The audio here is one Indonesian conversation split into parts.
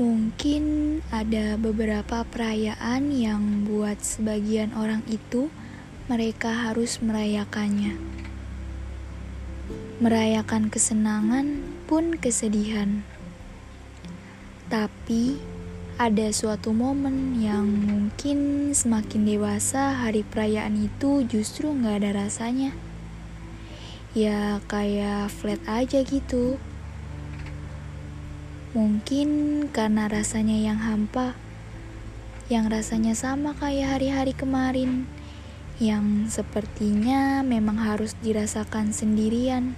Mungkin ada beberapa perayaan yang buat sebagian orang itu mereka harus merayakannya. Merayakan kesenangan pun kesedihan. Tapi ada suatu momen yang mungkin semakin dewasa hari perayaan itu justru nggak ada rasanya. Ya kayak flat aja gitu. Mungkin karena rasanya yang hampa, yang rasanya sama kayak hari-hari kemarin, yang sepertinya memang harus dirasakan sendirian.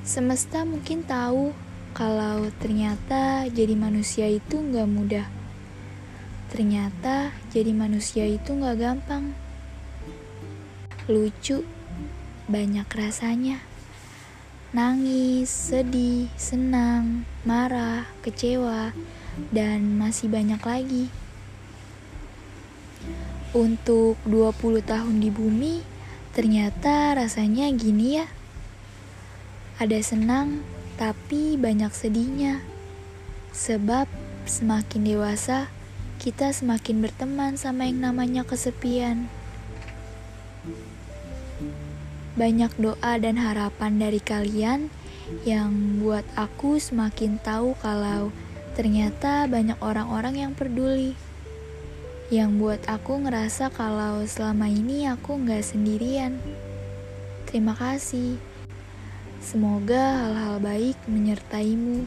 Semesta mungkin tahu kalau ternyata jadi manusia itu nggak mudah. Ternyata jadi manusia itu nggak gampang. Lucu, banyak rasanya nangis, sedih, senang, marah, kecewa, dan masih banyak lagi. Untuk 20 tahun di bumi, ternyata rasanya gini ya. Ada senang, tapi banyak sedihnya. Sebab semakin dewasa, kita semakin berteman sama yang namanya kesepian. Banyak doa dan harapan dari kalian yang buat aku semakin tahu kalau ternyata banyak orang-orang yang peduli. Yang buat aku ngerasa kalau selama ini aku nggak sendirian. Terima kasih. Semoga hal-hal baik menyertaimu.